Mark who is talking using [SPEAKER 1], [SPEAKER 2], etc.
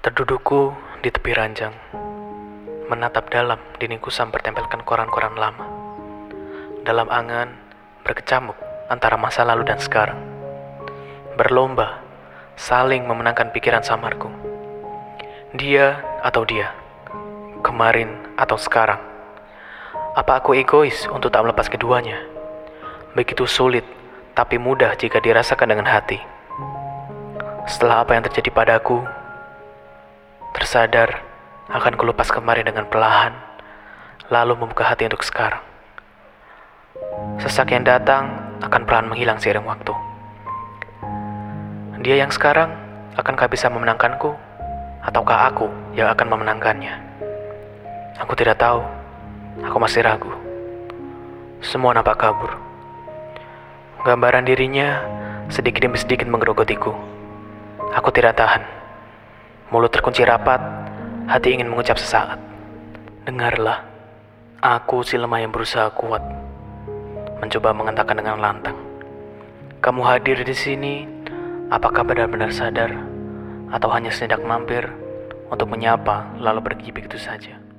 [SPEAKER 1] Terdudukku di tepi ranjang, menatap dalam dinding kusam bertempelkan koran-koran lama. Dalam angan, berkecamuk antara masa lalu dan sekarang. Berlomba, saling memenangkan pikiran samarku. Dia atau dia, kemarin atau sekarang. Apa aku egois untuk tak melepas keduanya? Begitu sulit, tapi mudah jika dirasakan dengan hati. Setelah apa yang terjadi padaku, tersadar akan kulupas kemarin dengan perlahan, lalu membuka hati untuk sekarang. Sesak yang datang akan perlahan menghilang seiring waktu. Dia yang sekarang akankah bisa memenangkanku, ataukah aku yang akan memenangkannya? Aku tidak tahu. Aku masih ragu. Semua nampak kabur. Gambaran dirinya sedikit demi sedikit menggerogotiku. Aku tidak tahan. Mulut terkunci rapat, hati ingin mengucap sesaat. Dengarlah, aku si lemah yang berusaha kuat. Mencoba mengatakan dengan lantang. Kamu hadir di sini, apakah benar-benar sadar? Atau hanya sejenak mampir untuk menyapa lalu pergi begitu saja?